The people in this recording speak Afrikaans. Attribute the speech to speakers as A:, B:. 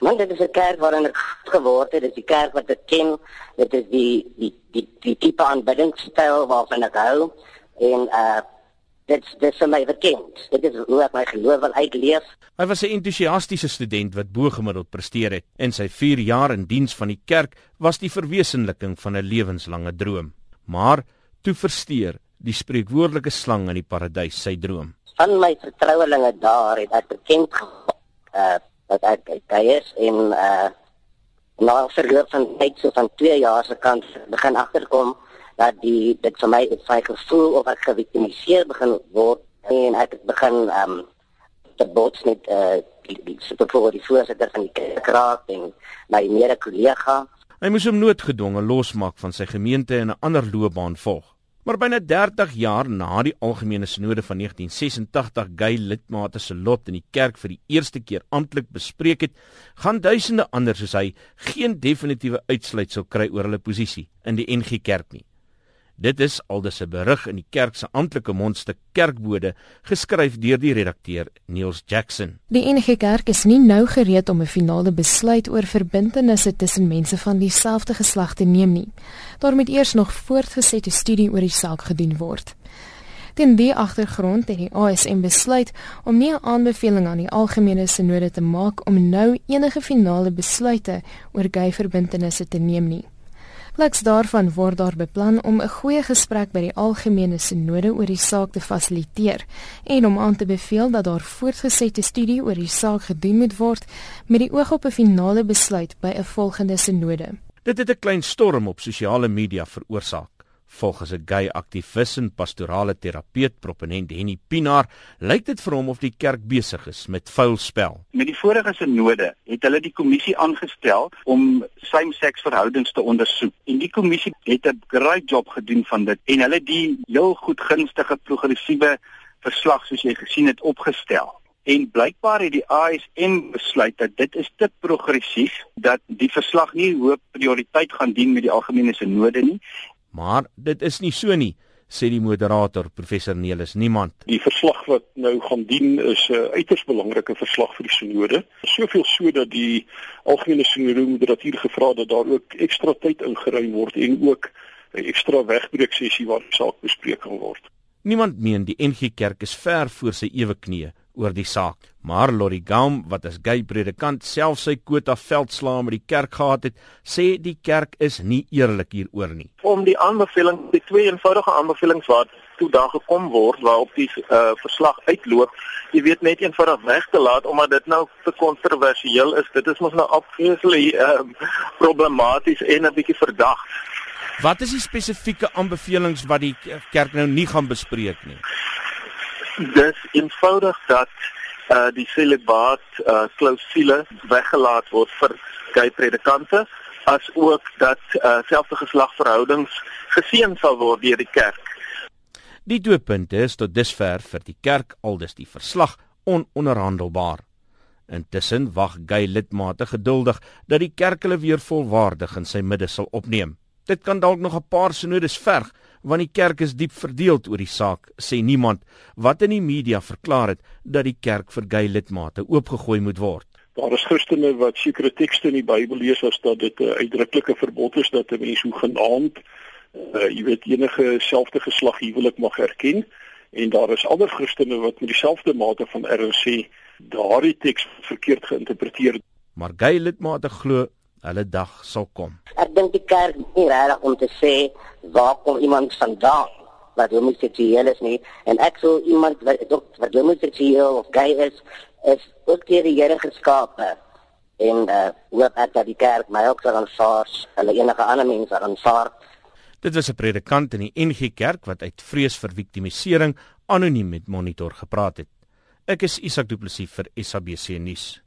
A: Man, dit is 'n kerk waarin ek geword het. Dit is die kerk wat ek ken. Dit is die die die die tipe aanbiddingstyl waarvan ek hou en uh dit dit is my bekend. Dit is hoe ek my geloof wil uitleef.
B: Hy was 'n entoesiastiese student wat bo-gemiddeld presteer het en sy 4 jaar in diens van die kerk was die verwesenliking van 'n lewenslange droom. Maar toe versteur die spreekwoordelike slang in die paradys sy droom.
A: Van my vertrouelinge daar het ek bekend uh dat ek hy is en uh na verloop van tyd so van 2 jaar se kant begin agterkom dat die dit vir my het sy gevoel of ek geviktimiseer begin word en ek het begin um, te bots met uh, die, die supervoor die voorsitter van die kerkraad en my mede kollega.
B: Hy moes hom noodgedwonge losmaak van sy gemeente en 'n ander loopbaan volg. Maar byna 30 jaar na die algemene sinode van 1986 gay lidmate se lot in die kerk vir die eerste keer amptelik bespreek het, gaan duisende ander soos hy geen definitiewe uitsluitsel kry oor hulle posisie in die NG Kerk nie. Dit is aldus 'n berig in die kerk se amptelike mondstuk Kerkbode geskryf deur die redakteur Niels Jackson.
C: Die NG Kerk is nie nou gereed om 'n finale besluit oor verbintenisse tussen mense van dieselfde geslag te neem nie. Daar moet eers nog voortgesette studie oor die saak gedoen word. Teen die agtergrond het die ASM besluit om nie 'n aanbeveling aan die algemene sinode te maak om nou enige finale besluite oor gay verbintenisse te neem nie. Pleks daarvan word daar beplan om 'n goeie gesprek by die algemene sinode oor die saak te fasiliteer en om aan te beveel dat daar voortgesette studie oor die saak gedoen moet word met die oog op 'n finale besluit by 'n volgende sinode.
B: Dit het 'n klein storm op sosiale media veroorsaak. Volgens 'n gay aktivis en pastorale terapeut proponent Henny Pinaar, lyk dit vir hom of die kerk besig is met vuil spel.
D: Met die vorige sinode het hulle die kommissie aangestel om same-sex verhoudings te ondersoek. En die kommissie het 'n great job gedoen van dit en hulle die heel goed gunstige progressiewe verslag soos jy gesien het opgestel. En blykbaar het die ASN besluit dat dit is te progressief dat die verslag nie hoë prioriteit gaan dien met die algemene sinode nie
B: Maar dit is nie so nie, sê die moderator professor Nelis Niemand.
E: Die verslag wat nou gaan dien is 'n uh, uiters belangrike verslag vir die sinode. Soveel so dat die algemene sinode moderator gevra dat daar ook ekstra tyd ingeruim word en ook 'n ekstra wegbreek sessie waar die saak bespreek kan word.
B: Niemand meen die NG Kerk is ver voor sy ewe knieë oor die saak. Maar Lori Gaum, wat as gay predikant self sy quota veldslae met die kerk gehad het, sê die kerk is nie eerlik hieroor nie.
F: Om die aanbeveling, die twee eenvoudige aanbevelings wat toe daar gekom word waarop die uh, verslag uitloop, jy weet net eenvoudig weg te laat omdat dit nou te kontroversieel is. Dit is mos nou absoluut uh, problematies en 'n bietjie verdag.
B: Wat is die spesifieke aanbevelings wat die kerk nou nie gaan bespreek nie?
F: Dis eenvoudig dat uh die celibaat uh klousule weggelaat word vir gay predikante as ook dat uh selfde geslagverhoudings geseën sal word deur die kerk.
B: Die twee punte is tot dusver vir die kerk aldus die verslag ononderhandelbaar. Intussen wag gay lidmate geduldig dat die kerk hulle weer volwaardig in sy midde sal opneem. Dit kan dalk nog 'n paar sinodes verg want die kerk is diep verdeeld oor die saak, sê niemand wat in die media verklaar het dat die kerk vir gay lidmate oopgegooi moet word.
E: Daar is Christene wat sekere tekste in die Bybel lees as dat dit 'n uitdruklike verbod is dat 'n mens hoegenaamd uh jy weet enige selfde geslag huwelik mag erken en daar is ander Christene wat met dieselfde mate van erns sê daardie teks verkeerd geïnterpreteer.
B: Maar gay lidmate glo hulle dag sal kom.
A: Ek dink die kerk nie reg om te sê waar kom iemand vandaan wat homoseksueel is nie en ek sou iemand wat wat homoseksueel of gay is is ook deur die Here geskape en uh wat ek dat die kerk my ook sal aanvaar hulle enige ander mense aanvaar.
B: Dit was 'n predikant in die NG Kerk wat uit vrees vir victimisering anoniem met Monitor gepraat het. Ek is Isak Du Plessis vir SABC nuus.